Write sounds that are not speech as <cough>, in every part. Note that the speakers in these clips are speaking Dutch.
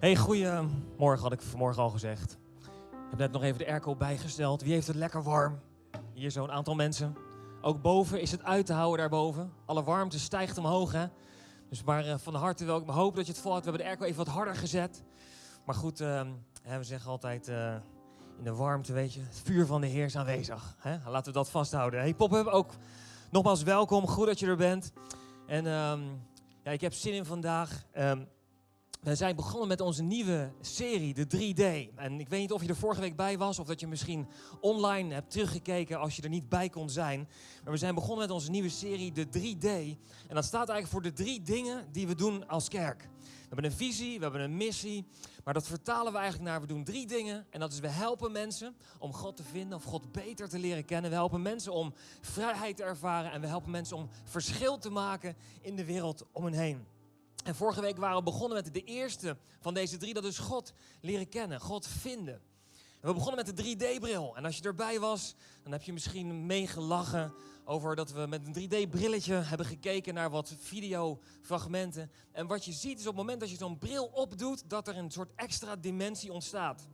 Hey, goeiemorgen had ik vanmorgen al gezegd. Ik heb net nog even de airco bijgesteld. Wie heeft het lekker warm? Hier zo'n aantal mensen. Ook boven is het uit te houden daarboven. Alle warmte stijgt omhoog, hè? Dus maar uh, van harte wel. Ik hoop dat je het volhoudt. We hebben de airco even wat harder gezet. Maar goed, uh, we zeggen altijd uh, in de warmte, weet je, het vuur van de Heer is aanwezig. Hè? Laten we dat vasthouden. Hey, Pop, ook nogmaals welkom. Goed dat je er bent. En um, ja, ik heb zin in vandaag. Um, we zijn begonnen met onze nieuwe serie, de 3D. En ik weet niet of je er vorige week bij was of dat je misschien online hebt teruggekeken als je er niet bij kon zijn. Maar we zijn begonnen met onze nieuwe serie, de 3D. En dat staat eigenlijk voor de drie dingen die we doen als kerk. We hebben een visie, we hebben een missie, maar dat vertalen we eigenlijk naar we doen drie dingen. En dat is we helpen mensen om God te vinden of God beter te leren kennen. We helpen mensen om vrijheid te ervaren en we helpen mensen om verschil te maken in de wereld om hen heen. En vorige week waren we begonnen met de eerste van deze drie, dat is God leren kennen, God vinden. we begonnen met de 3D-bril. En als je erbij was, dan heb je misschien meegelachen over dat we met een 3D-brilletje hebben gekeken naar wat videofragmenten. En wat je ziet is op het moment dat je zo'n bril opdoet, dat er een soort extra dimensie ontstaat.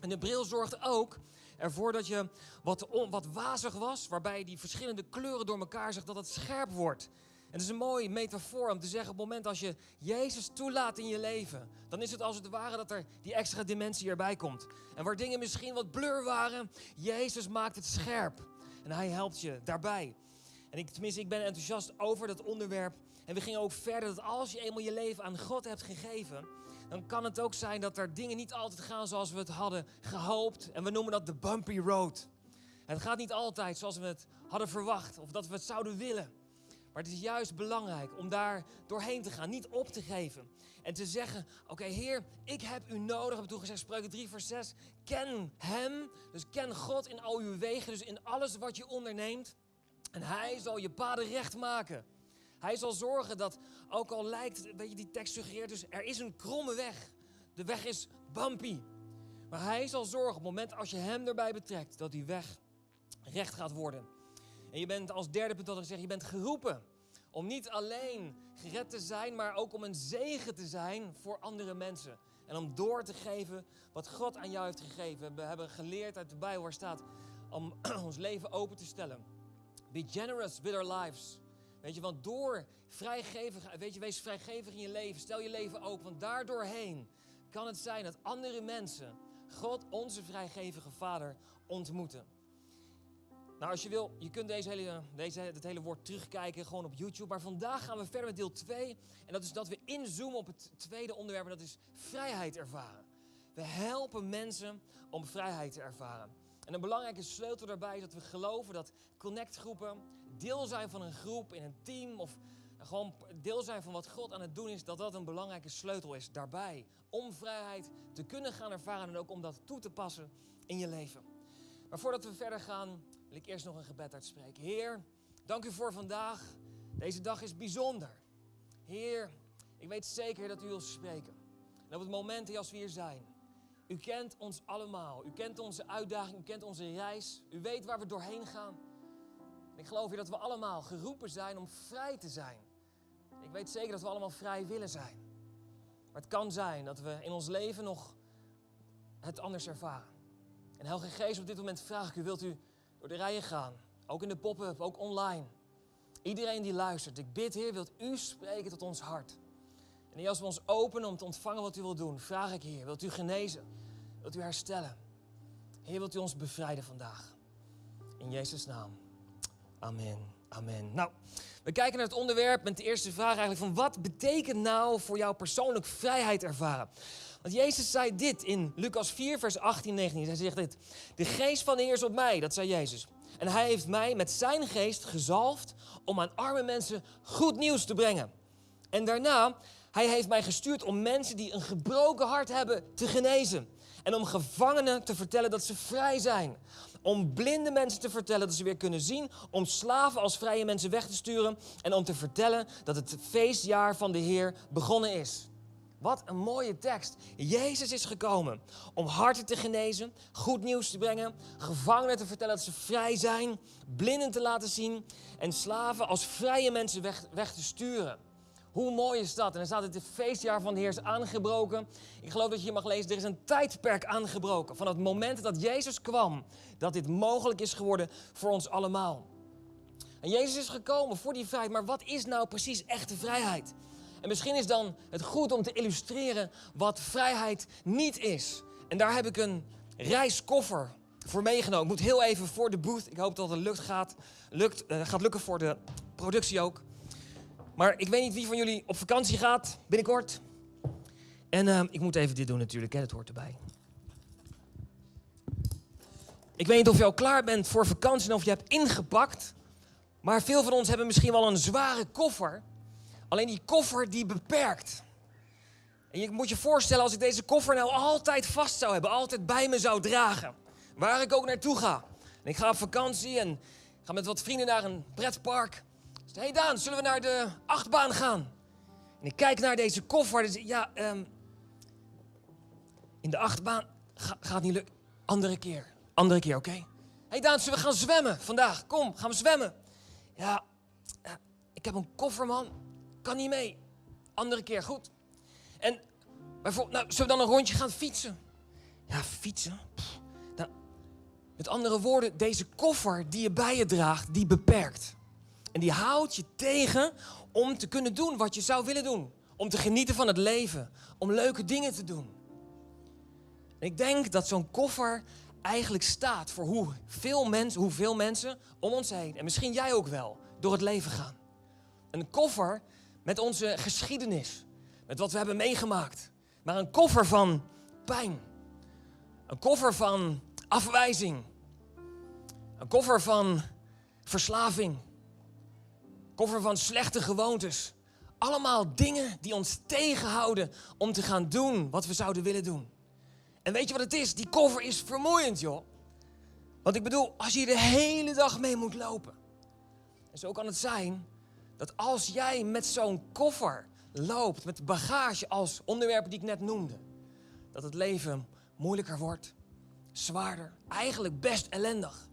En de bril zorgt ook ervoor dat je wat, wat wazig was, waarbij die verschillende kleuren door elkaar zegt, dat het scherp wordt. Het is een mooie metafoor om te zeggen, op het moment als je Jezus toelaat in je leven, dan is het als het ware dat er die extra dimensie erbij komt. En waar dingen misschien wat blur waren, Jezus maakt het scherp. En hij helpt je daarbij. En ik, tenminste, ik ben enthousiast over dat onderwerp. En we gingen ook verder dat als je eenmaal je leven aan God hebt gegeven, dan kan het ook zijn dat er dingen niet altijd gaan zoals we het hadden gehoopt. En we noemen dat de bumpy road. het gaat niet altijd zoals we het hadden verwacht of dat we het zouden willen. Maar het is juist belangrijk om daar doorheen te gaan, niet op te geven. En te zeggen, oké Heer, ik heb u nodig. Ik heb toen gezegd, spreuken 3 vers 6. Ken Hem, dus ken God in al uw wegen, dus in alles wat je onderneemt. En Hij zal je paden recht maken. Hij zal zorgen dat, ook al lijkt, weet je, die tekst suggereert dus, er is een kromme weg. De weg is bumpy. Maar Hij zal zorgen op het moment als je Hem erbij betrekt, dat die weg recht gaat worden. En je bent als derde punt dat ik zeg, je bent geroepen om niet alleen gered te zijn, maar ook om een zegen te zijn voor andere mensen. En om door te geven wat God aan jou heeft gegeven. We hebben geleerd uit de Bijbel waar staat om <clears throat> ons leven open te stellen. Be generous with our lives. Weet je, want door vrijgevig, weet je, wees vrijgevig in je leven. Stel je leven open, want daardoorheen kan het zijn dat andere mensen God, onze vrijgevige Vader, ontmoeten. Nou, als je wil, je kunt deze hele, deze, het hele woord terugkijken gewoon op YouTube. Maar vandaag gaan we verder met deel 2. En dat is dat we inzoomen op het tweede onderwerp. En dat is vrijheid ervaren. We helpen mensen om vrijheid te ervaren. En een belangrijke sleutel daarbij is dat we geloven dat connectgroepen, deel zijn van een groep, in een team of gewoon deel zijn van wat God aan het doen is, dat dat een belangrijke sleutel is daarbij. Om vrijheid te kunnen gaan ervaren en ook om dat toe te passen in je leven. Maar voordat we verder gaan, ik eerst nog een gebed uitspreken. Heer, dank u voor vandaag. Deze dag is bijzonder. Heer, ik weet zeker dat u wil spreken. En op het moment als we hier zijn, u kent ons allemaal. U kent onze uitdaging, u kent onze reis. U weet waar we doorheen gaan. ik geloof hier dat we allemaal geroepen zijn om vrij te zijn. Ik weet zeker dat we allemaal vrij willen zijn. Maar het kan zijn dat we in ons leven nog het anders ervaren. En Heilige Geest, op dit moment vraag ik u, wilt u door de rijen gaan? Ook in de pop-up, ook online. Iedereen die luistert, ik bid Heer, wilt u spreken tot ons hart? En als we ons openen om te ontvangen wat u wilt doen, vraag ik Heer, wilt u genezen? Wilt u herstellen? Heer, wilt u ons bevrijden vandaag? In Jezus' naam. Amen. Amen. Nou, we kijken naar het onderwerp met de eerste vraag eigenlijk van wat betekent nou voor jou persoonlijk vrijheid ervaren? Want Jezus zei dit in Lucas 4, vers 18, 19. Hij zegt dit. De geest van de Heer is op mij, dat zei Jezus. En hij heeft mij met zijn geest gezalfd om aan arme mensen goed nieuws te brengen. En daarna, hij heeft mij gestuurd om mensen die een gebroken hart hebben te genezen. En om gevangenen te vertellen dat ze vrij zijn. Om blinde mensen te vertellen dat ze weer kunnen zien. Om slaven als vrije mensen weg te sturen. En om te vertellen dat het feestjaar van de Heer begonnen is. Wat een mooie tekst. Jezus is gekomen om harten te genezen, goed nieuws te brengen, gevangenen te vertellen dat ze vrij zijn, blinden te laten zien en slaven als vrije mensen weg, weg te sturen. Hoe mooi is dat? En dan staat het, het feestjaar van de Heer is aangebroken. Ik geloof dat je hier mag lezen, er is een tijdperk aangebroken. Van het moment dat Jezus kwam, dat dit mogelijk is geworden voor ons allemaal. En Jezus is gekomen voor die vrijheid, maar wat is nou precies echte vrijheid? En misschien is dan het goed om te illustreren wat vrijheid niet is. En daar heb ik een reiskoffer voor meegenomen. Ik moet heel even voor de booth. Ik hoop dat het lukt gaat, lukt, uh, gaat lukken voor de productie ook. Maar ik weet niet wie van jullie op vakantie gaat binnenkort. En uh, ik moet even dit doen natuurlijk, hè, dat hoort erbij. Ik weet niet of je al klaar bent voor vakantie en of je hebt ingepakt. Maar veel van ons hebben misschien wel een zware koffer. Alleen die koffer die beperkt. En je moet je voorstellen als ik deze koffer nou altijd vast zou hebben, altijd bij me zou dragen. Waar ik ook naartoe ga. En ik ga op vakantie en ga met wat vrienden naar een pretpark. Hé hey Daan, zullen we naar de achtbaan gaan? En ik kijk naar deze koffer. Dus ja, um, in de achtbaan ga, gaat niet lukken. Andere keer. Andere keer, oké? Hé hey Daan, zullen we gaan zwemmen vandaag? Kom, gaan we zwemmen. Ja, ik heb een koffer, man. Kan niet mee. Andere keer, goed. En bijvoorbeeld, nou, zullen we dan een rondje gaan fietsen? Ja, fietsen? Met andere woorden, deze koffer die je bij je draagt, die beperkt. En die houdt je tegen om te kunnen doen wat je zou willen doen. Om te genieten van het leven. Om leuke dingen te doen. En ik denk dat zo'n koffer eigenlijk staat voor hoe veel mensen, hoeveel mensen om ons heen, en misschien jij ook wel, door het leven gaan. Een koffer met onze geschiedenis, met wat we hebben meegemaakt. Maar een koffer van pijn. Een koffer van afwijzing. Een koffer van verslaving. Koffer van slechte gewoontes. Allemaal dingen die ons tegenhouden om te gaan doen wat we zouden willen doen. En weet je wat het is? Die koffer is vermoeiend, joh. Want ik bedoel, als je de hele dag mee moet lopen. En zo kan het zijn dat als jij met zo'n koffer loopt, met bagage als onderwerpen die ik net noemde, dat het leven moeilijker wordt, zwaarder, eigenlijk best ellendig.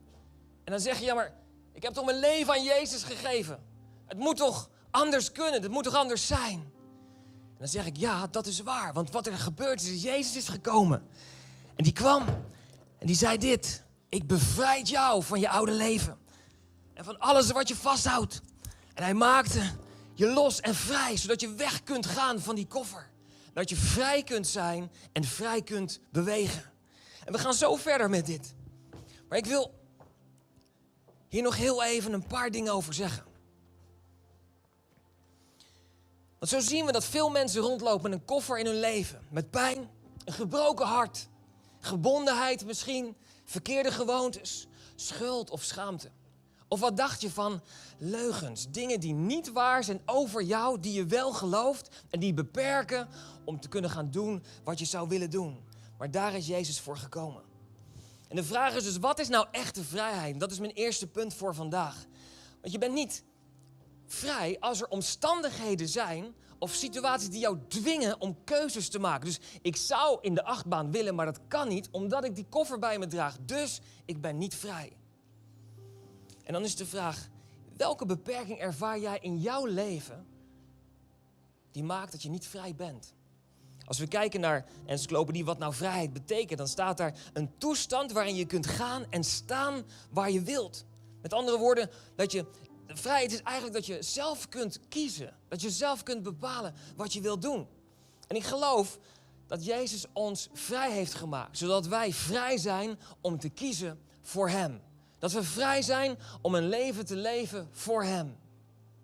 En dan zeg je, ja maar, ik heb toch mijn leven aan Jezus gegeven. Het moet toch anders kunnen, het moet toch anders zijn. En dan zeg ik, ja, dat is waar. Want wat er gebeurd is, Jezus is gekomen. En die kwam en die zei dit. Ik bevrijd jou van je oude leven. En van alles wat je vasthoudt. En hij maakte je los en vrij, zodat je weg kunt gaan van die koffer. Dat je vrij kunt zijn en vrij kunt bewegen. En we gaan zo verder met dit. Maar ik wil hier nog heel even een paar dingen over zeggen. Want zo zien we dat veel mensen rondlopen met een koffer in hun leven. Met pijn, een gebroken hart, gebondenheid misschien, verkeerde gewoontes, schuld of schaamte. Of wat dacht je van leugens, dingen die niet waar zijn over jou, die je wel gelooft en die beperken om te kunnen gaan doen wat je zou willen doen. Maar daar is Jezus voor gekomen. En de vraag is dus, wat is nou echte vrijheid? Dat is mijn eerste punt voor vandaag. Want je bent niet vrij als er omstandigheden zijn of situaties die jou dwingen om keuzes te maken. Dus ik zou in de achtbaan willen, maar dat kan niet omdat ik die koffer bij me draag. Dus ik ben niet vrij. En dan is de vraag, welke beperking ervaar jij in jouw leven die maakt dat je niet vrij bent? Als we kijken naar encyclopedie wat nou vrijheid betekent, dan staat daar een toestand waarin je kunt gaan en staan waar je wilt. Met andere woorden, dat je vrijheid is eigenlijk dat je zelf kunt kiezen. Dat je zelf kunt bepalen wat je wilt doen. En ik geloof dat Jezus ons vrij heeft gemaakt. Zodat wij vrij zijn om te kiezen voor Hem. Dat we vrij zijn om een leven te leven voor Hem.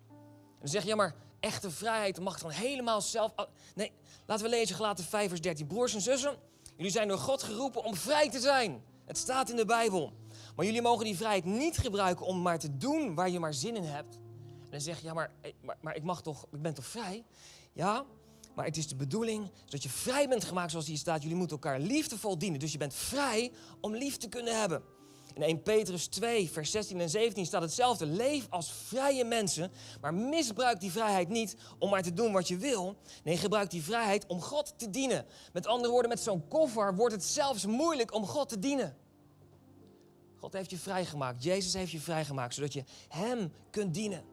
En dan zeg je, ja maar echte vrijheid mag dan helemaal zelf... Nee, laten we lezen Gelaten 5 vers 13. Broers en zussen, jullie zijn door God geroepen om vrij te zijn. Het staat in de Bijbel. Maar jullie mogen die vrijheid niet gebruiken om maar te doen waar je maar zin in hebt. En dan zeg je, ja, maar, eh, maar, maar ik, mag toch, ik ben toch vrij? Ja, maar het is de bedoeling dat je vrij bent gemaakt zoals hier staat. Jullie moeten elkaar liefdevol dienen. Dus je bent vrij om lief te kunnen hebben. In 1 Petrus 2, vers 16 en 17 staat hetzelfde. Leef als vrije mensen, maar misbruik die vrijheid niet om maar te doen wat je wil. Nee, gebruik die vrijheid om God te dienen. Met andere woorden, met zo'n koffer wordt het zelfs moeilijk om God te dienen. God heeft je vrijgemaakt. Jezus heeft je vrijgemaakt, zodat je Hem kunt dienen.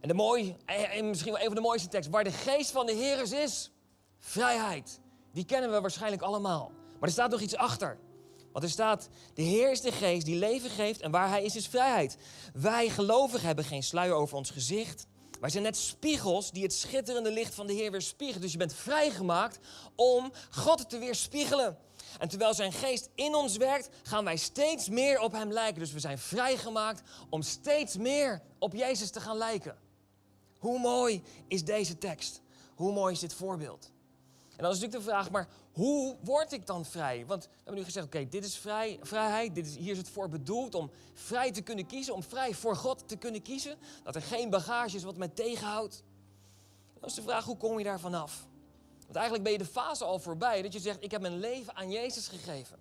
En, de mooi, en misschien wel een van de mooiste teksten. Waar de geest van de Heer is, is vrijheid. Die kennen we waarschijnlijk allemaal. Maar er staat nog iets achter. Want er staat, de Heer is de geest die leven geeft en waar Hij is, is vrijheid. Wij gelovigen hebben geen sluier over ons gezicht. Wij zijn net spiegels die het schitterende licht van de Heer weer spiegelen. Dus je bent vrijgemaakt om God te weerspiegelen. En terwijl zijn geest in ons werkt, gaan wij steeds meer op hem lijken. Dus we zijn vrijgemaakt om steeds meer op Jezus te gaan lijken. Hoe mooi is deze tekst? Hoe mooi is dit voorbeeld? En dan is natuurlijk de vraag, maar hoe word ik dan vrij? Want we hebben nu gezegd, oké, dit is vrij, vrijheid, dit is, hier is het voor bedoeld om vrij te kunnen kiezen, om vrij voor God te kunnen kiezen. Dat er geen bagage is wat mij tegenhoudt. Dan is de vraag, hoe kom je daar vanaf? Eigenlijk ben je de fase al voorbij dat je zegt, ik heb mijn leven aan Jezus gegeven.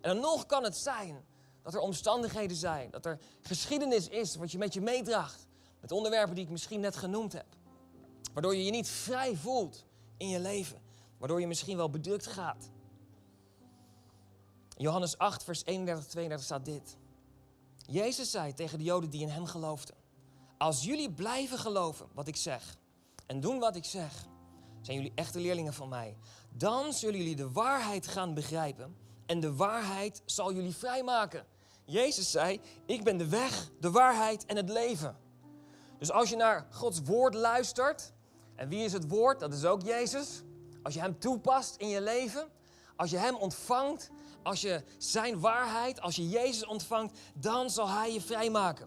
En dan nog kan het zijn dat er omstandigheden zijn, dat er geschiedenis is wat je met je meedraagt. Met onderwerpen die ik misschien net genoemd heb. Waardoor je je niet vrij voelt in je leven. Waardoor je misschien wel bedrukt gaat. Johannes 8, vers 31, 32 staat dit. Jezus zei tegen de Joden die in hem geloofden. Als jullie blijven geloven wat ik zeg en doen wat ik zeg, zijn jullie echte leerlingen van mij. Dan zullen jullie de waarheid gaan begrijpen en de waarheid zal jullie vrijmaken. Jezus zei, ik ben de weg, de waarheid en het leven. Dus als je naar Gods woord luistert, en wie is het woord? Dat is ook Jezus. Als je Hem toepast in je leven, als je Hem ontvangt, als je Zijn waarheid, als je Jezus ontvangt, dan zal Hij je vrijmaken.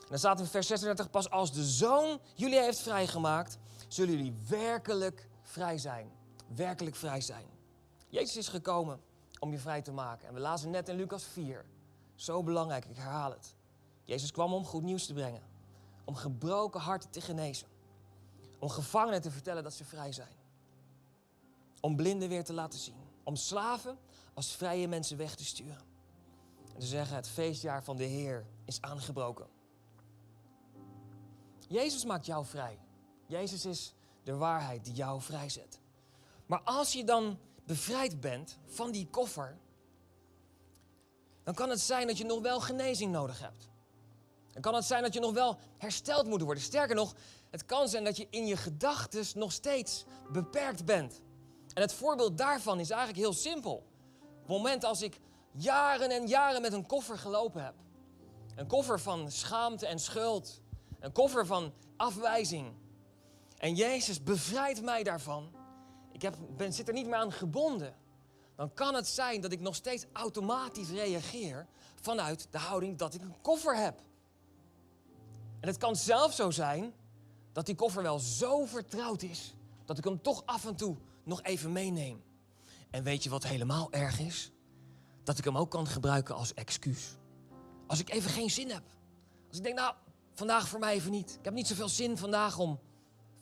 En dan staat in vers 36, pas als de Zoon jullie heeft vrijgemaakt, zullen jullie werkelijk vrij zijn. Werkelijk vrij zijn. Jezus is gekomen om je vrij te maken. En we lazen net in Lucas 4. Zo belangrijk, ik herhaal het. Jezus kwam om goed nieuws te brengen. Om gebroken harten te genezen. Om gevangenen te vertellen dat ze vrij zijn. Om blinden weer te laten zien. Om slaven als vrije mensen weg te sturen. En te zeggen, het feestjaar van de Heer is aangebroken. Jezus maakt jou vrij. Jezus is de waarheid die jou vrijzet. Maar als je dan bevrijd bent van die koffer, dan kan het zijn dat je nog wel genezing nodig hebt. Dan kan het zijn dat je nog wel hersteld moet worden. Sterker nog, het kan zijn dat je in je gedachten nog steeds beperkt bent. En het voorbeeld daarvan is eigenlijk heel simpel. Op het moment als ik jaren en jaren met een koffer gelopen heb. Een koffer van schaamte en schuld. Een koffer van afwijzing. En Jezus bevrijdt mij daarvan. Ik heb, ben, zit er niet meer aan gebonden. Dan kan het zijn dat ik nog steeds automatisch reageer vanuit de houding dat ik een koffer heb. En het kan zelfs zo zijn dat die koffer wel zo vertrouwd is dat ik hem toch af en toe nog even meeneem. En weet je wat helemaal erg is? Dat ik hem ook kan gebruiken als excuus. Als ik even geen zin heb. Als ik denk, nou, vandaag voor mij even niet. Ik heb niet zoveel zin vandaag om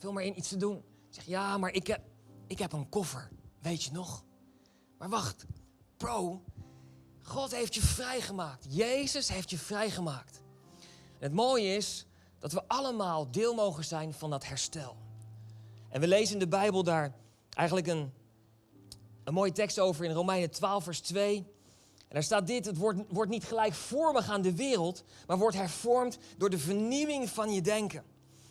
veel meer in iets te doen. Zeg, ja, maar ik heb, ik heb een koffer. Weet je nog? Maar wacht, pro, God heeft je vrijgemaakt. Jezus heeft je vrijgemaakt. Het mooie is dat we allemaal deel mogen zijn van dat herstel. En we lezen in de Bijbel daar eigenlijk een, een mooie tekst over in Romeinen 12, vers 2. En daar staat dit: Het wordt, wordt niet gelijkvormig aan de wereld, maar wordt hervormd door de vernieuwing van je denken.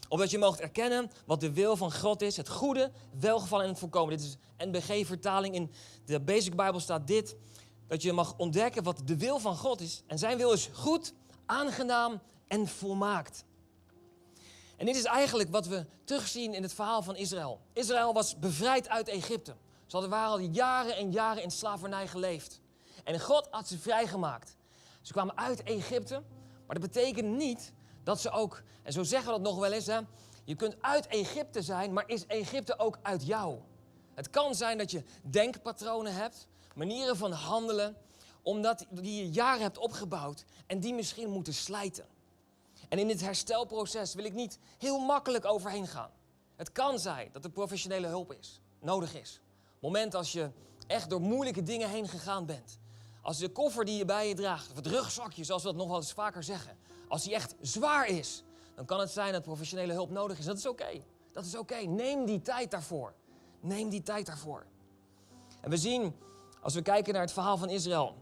Opdat je moogt erkennen wat de wil van God is, het goede, welgevallen en het voorkomen. Dit is NBG-vertaling. In de Basic Bible staat dit: dat je mag ontdekken wat de wil van God is. En zijn wil is goed, aangenaam en volmaakt. En dit is eigenlijk wat we terugzien in het verhaal van Israël. Israël was bevrijd uit Egypte. Ze hadden, waren al jaren en jaren in slavernij geleefd. En God had ze vrijgemaakt. Ze kwamen uit Egypte, maar dat betekent niet dat ze ook, en zo zeggen we dat nog wel eens, hè, je kunt uit Egypte zijn, maar is Egypte ook uit jou? Het kan zijn dat je denkpatronen hebt, manieren van handelen, omdat die je jaren hebt opgebouwd en die misschien moeten slijten. En in dit herstelproces wil ik niet heel makkelijk overheen gaan. Het kan zijn dat er professionele hulp is, nodig is. moment als je echt door moeilijke dingen heen gegaan bent. Als de koffer die je bij je draagt, of het rugzakje, zoals we dat nog wel eens vaker zeggen, als die echt zwaar is, dan kan het zijn dat professionele hulp nodig is. Dat is oké. Dat is oké. Neem die tijd daarvoor. Neem die tijd daarvoor. En we zien, als we kijken naar het verhaal van Israël,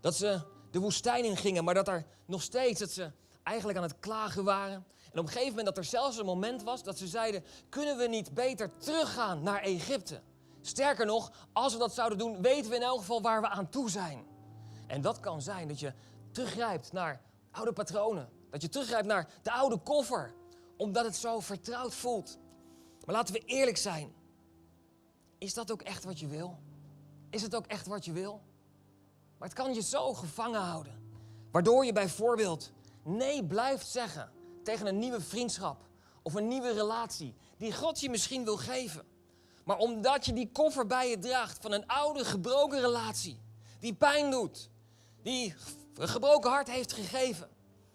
dat ze de woestijn in gingen, maar dat er nog steeds, dat ze eigenlijk aan het klagen waren. En op een gegeven moment dat er zelfs een moment was dat ze zeiden: kunnen we niet beter teruggaan naar Egypte? Sterker nog, als we dat zouden doen, weten we in elk geval waar we aan toe zijn. En dat kan zijn dat je teruggrijpt naar oude patronen. Dat je teruggrijpt naar de oude koffer. Omdat het zo vertrouwd voelt. Maar laten we eerlijk zijn. Is dat ook echt wat je wil? Is het ook echt wat je wil? Maar het kan je zo gevangen houden. Waardoor je bijvoorbeeld nee blijft zeggen tegen een nieuwe vriendschap of een nieuwe relatie die God je misschien wil geven. Maar omdat je die koffer bij je draagt van een oude gebroken relatie, die pijn doet, die een gebroken hart heeft gegeven.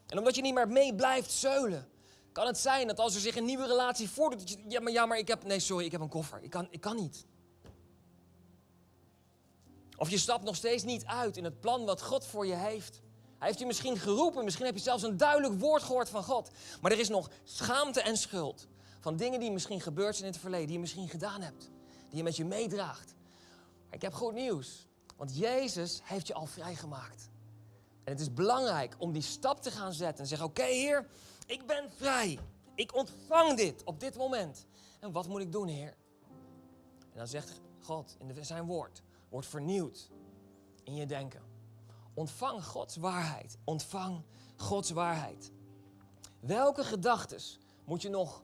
En omdat je niet meer mee blijft zeulen, kan het zijn dat als er zich een nieuwe relatie voordoet, dat je, ja maar, ja, maar ik heb, nee sorry, ik heb een koffer, ik kan, ik kan niet. Of je stapt nog steeds niet uit in het plan wat God voor je heeft. Hij heeft je misschien geroepen, misschien heb je zelfs een duidelijk woord gehoord van God. Maar er is nog schaamte en schuld van dingen die misschien gebeurd zijn in het verleden, die je misschien gedaan hebt, die je met je meedraagt. Ik heb goed nieuws, want Jezus heeft je al vrijgemaakt. En het is belangrijk om die stap te gaan zetten en zeggen: Oké, Heer, ik ben vrij. Ik ontvang dit op dit moment. En wat moet ik doen, Heer? En dan zegt God in zijn woord: Word vernieuwd in je denken. Ontvang Gods waarheid. Ontvang Gods waarheid. Welke gedachten moet je nog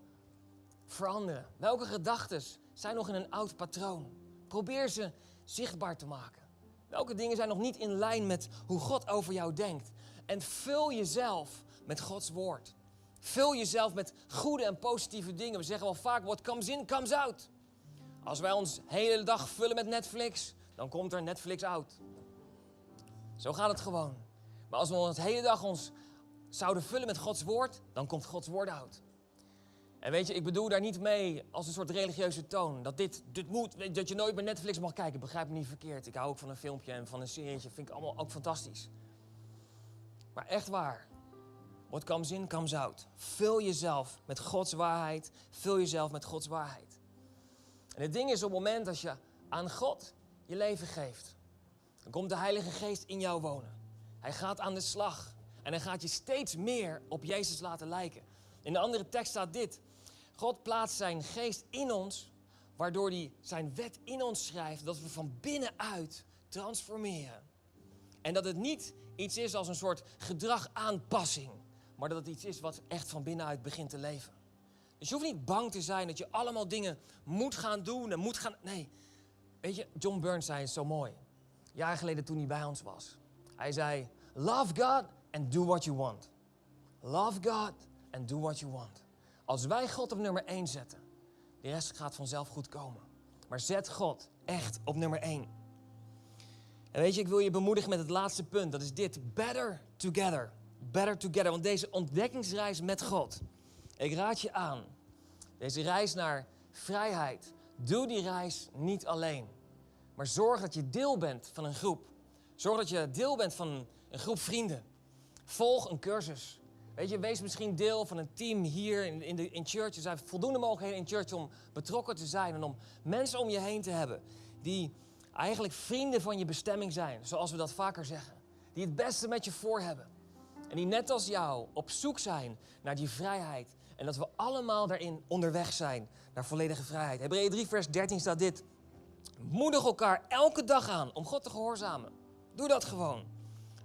veranderen? Welke gedachten zijn nog in een oud patroon? Probeer ze zichtbaar te maken. Welke dingen zijn nog niet in lijn met hoe God over jou denkt? En vul jezelf met Gods woord. Vul jezelf met goede en positieve dingen. We zeggen wel vaak, what comes in, comes out. Als wij ons hele dag vullen met Netflix, dan komt er Netflix out. Zo gaat het gewoon. Maar als we ons hele dag ons zouden vullen met Gods woord, dan komt Gods woord uit. En weet je, ik bedoel daar niet mee als een soort religieuze toon. Dat dit, dit moet, dat je nooit meer Netflix mag kijken. Begrijp me niet verkeerd. Ik hou ook van een filmpje en van een serietje. Vind ik allemaal ook fantastisch. Maar echt waar. What comes in, comes out. Vul jezelf met Gods waarheid. Vul jezelf met Gods waarheid. En het ding is, op het moment dat je aan God je leven geeft, dan komt de Heilige Geest in jou wonen. Hij gaat aan de slag. En hij gaat je steeds meer op Jezus laten lijken. In de andere tekst staat dit. God plaatst zijn geest in ons, waardoor hij zijn wet in ons schrijft, dat we van binnenuit transformeren. En dat het niet iets is als een soort gedragaanpassing, maar dat het iets is wat echt van binnenuit begint te leven. Dus je hoeft niet bang te zijn dat je allemaal dingen moet gaan doen en moet gaan. Nee, weet je, John Burns zei het zo mooi. Jaren geleden toen hij bij ons was. Hij zei: Love God and do what you want. Love God and do what you want. Als wij God op nummer 1 zetten, de rest gaat vanzelf goed komen. Maar zet God echt op nummer 1. En weet je, ik wil je bemoedigen met het laatste punt. Dat is dit. Better together. Better together. Want deze ontdekkingsreis met God. Ik raad je aan. Deze reis naar vrijheid. Doe die reis niet alleen. Maar zorg dat je deel bent van een groep. Zorg dat je deel bent van een groep vrienden. Volg een cursus. Weet je, wees misschien deel van een team hier in, in, de, in church. Er zijn voldoende mogelijkheden in church om betrokken te zijn en om mensen om je heen te hebben die eigenlijk vrienden van je bestemming zijn, zoals we dat vaker zeggen. Die het beste met je voor hebben. En die net als jou op zoek zijn naar die vrijheid. En dat we allemaal daarin onderweg zijn naar volledige vrijheid. Hebreeën 3, vers 13 staat dit. Moedig elkaar elke dag aan om God te gehoorzamen. Doe dat gewoon.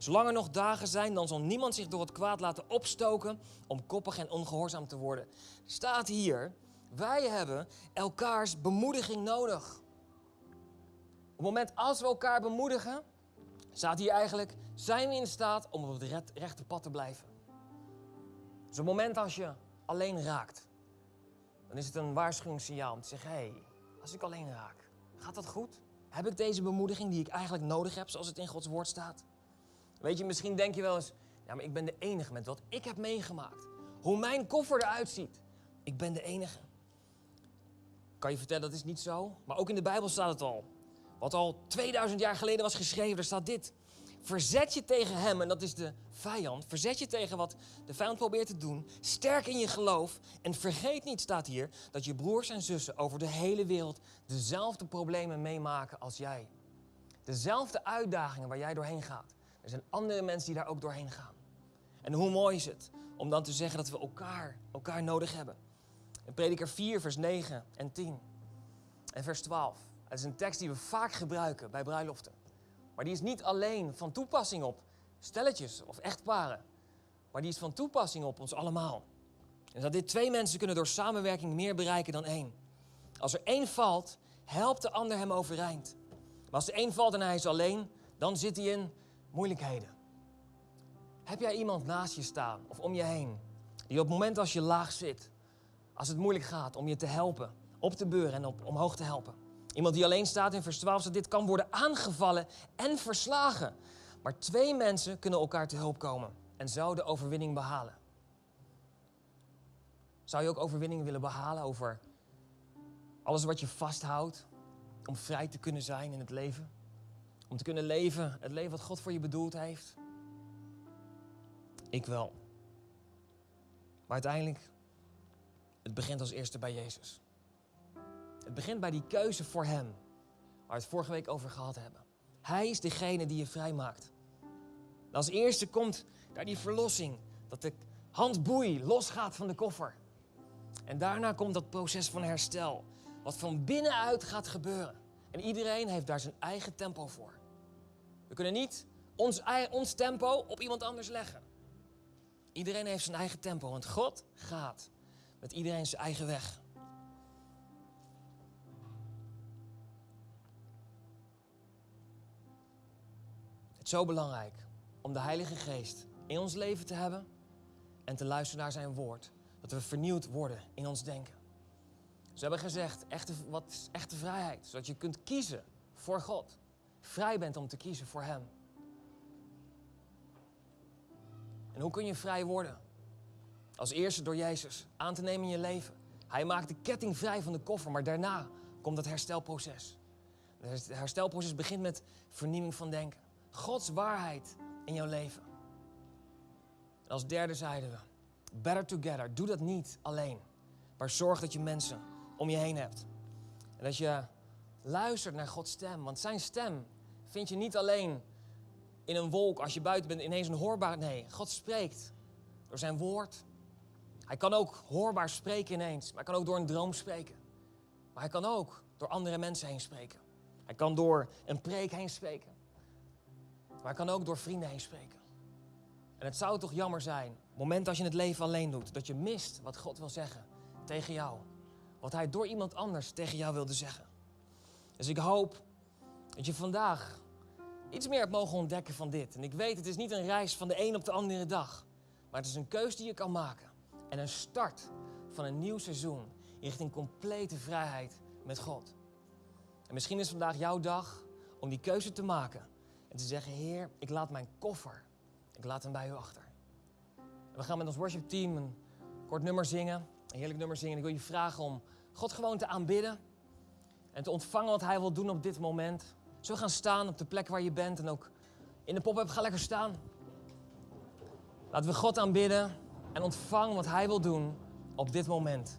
Zolang er nog dagen zijn, dan zal niemand zich door het kwaad laten opstoken om koppig en ongehoorzaam te worden. Staat hier, wij hebben elkaars bemoediging nodig. Op het moment als we elkaar bemoedigen, staat hier eigenlijk, zijn we in staat om op het rechte pad te blijven. Dus op het moment als je alleen raakt, dan is het een waarschuwingssignaal om te zeggen, hé, hey, als ik alleen raak, gaat dat goed? Heb ik deze bemoediging die ik eigenlijk nodig heb, zoals het in Gods woord staat? Weet je, misschien denk je wel eens, ja, maar ik ben de enige met wat ik heb meegemaakt. Hoe mijn koffer eruit ziet. Ik ben de enige. Kan je vertellen, dat is niet zo. Maar ook in de Bijbel staat het al. Wat al 2000 jaar geleden was geschreven, er staat dit. Verzet je tegen hem, en dat is de vijand. Verzet je tegen wat de vijand probeert te doen. Sterk in je geloof. En vergeet niet, staat hier, dat je broers en zussen over de hele wereld dezelfde problemen meemaken als jij. Dezelfde uitdagingen waar jij doorheen gaat. Er zijn andere mensen die daar ook doorheen gaan. En hoe mooi is het om dan te zeggen dat we elkaar, elkaar nodig hebben. In Prediker 4, vers 9 en 10 en vers 12. Het is een tekst die we vaak gebruiken bij bruiloften. Maar die is niet alleen van toepassing op stelletjes of echtparen. Maar die is van toepassing op ons allemaal. En dat dit twee mensen kunnen door samenwerking meer bereiken dan één. Als er één valt, helpt de ander hem overeind. Maar als er één valt en hij is alleen, dan zit hij in moeilijkheden. Heb jij iemand naast je staan of om je heen, die op het moment als je laag zit, als het moeilijk gaat, om je te helpen, op te beuren en op, omhoog te helpen? Iemand die alleen staat in vers 12, dat dit kan worden aangevallen en verslagen. Maar twee mensen kunnen elkaar te hulp komen en zo de overwinning behalen. Zou je ook overwinning willen behalen over alles wat je vasthoudt om vrij te kunnen zijn in het leven? Om te kunnen leven, het leven wat God voor je bedoeld heeft? Ik wel. Maar uiteindelijk, het begint als eerste bij Jezus. Het begint bij die keuze voor Hem, waar we het vorige week over gehad hebben. Hij is degene die je vrijmaakt. als eerste komt daar die verlossing, dat de handboei losgaat van de koffer. En daarna komt dat proces van herstel, wat van binnenuit gaat gebeuren. En iedereen heeft daar zijn eigen tempo voor. We kunnen niet ons, ons tempo op iemand anders leggen. Iedereen heeft zijn eigen tempo, want God gaat met iedereen zijn eigen weg. Het is zo belangrijk om de Heilige Geest in ons leven te hebben en te luisteren naar zijn woord. Dat we vernieuwd worden in ons denken. Ze hebben gezegd, echte, wat is echte vrijheid? Zodat je kunt kiezen voor God. Vrij bent om te kiezen voor Hem. En hoe kun je vrij worden? Als eerste door Jezus aan te nemen in je leven. Hij maakt de ketting vrij van de koffer, maar daarna komt het herstelproces. Het herstelproces begint met vernieuwing van denken. Gods waarheid in jouw leven. En als derde zeiden we, better together. Doe dat niet alleen, maar zorg dat je mensen om je heen hebt. En dat je luistert naar Gods stem, want zijn stem vind je niet alleen in een wolk als je buiten bent ineens een hoorbaar. Nee, God spreekt door zijn woord. Hij kan ook hoorbaar spreken ineens, maar hij kan ook door een droom spreken. Maar hij kan ook door andere mensen heen spreken. Hij kan door een preek heen spreken. Maar hij kan ook door vrienden heen spreken. En het zou toch jammer zijn, op het moment als je het leven alleen doet, dat je mist wat God wil zeggen tegen jou. Wat hij door iemand anders tegen jou wilde zeggen. Dus ik hoop dat je vandaag iets meer hebt mogen ontdekken van dit. En ik weet, het is niet een reis van de een op de andere dag. Maar het is een keus die je kan maken. En een start van een nieuw seizoen richting complete vrijheid met God. En misschien is vandaag jouw dag om die keuze te maken. En te zeggen, Heer, ik laat mijn koffer, ik laat hem bij u achter. En we gaan met ons worship team een kort nummer zingen. Een heerlijk nummer zingen. ik wil je vragen om God gewoon te aanbidden. En te ontvangen wat hij wil doen op dit moment. Zo gaan staan op de plek waar je bent en ook in de pop-up ga lekker staan. Laten we God aanbidden en ontvang wat Hij wil doen op dit moment.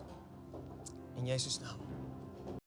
In Jezus' naam.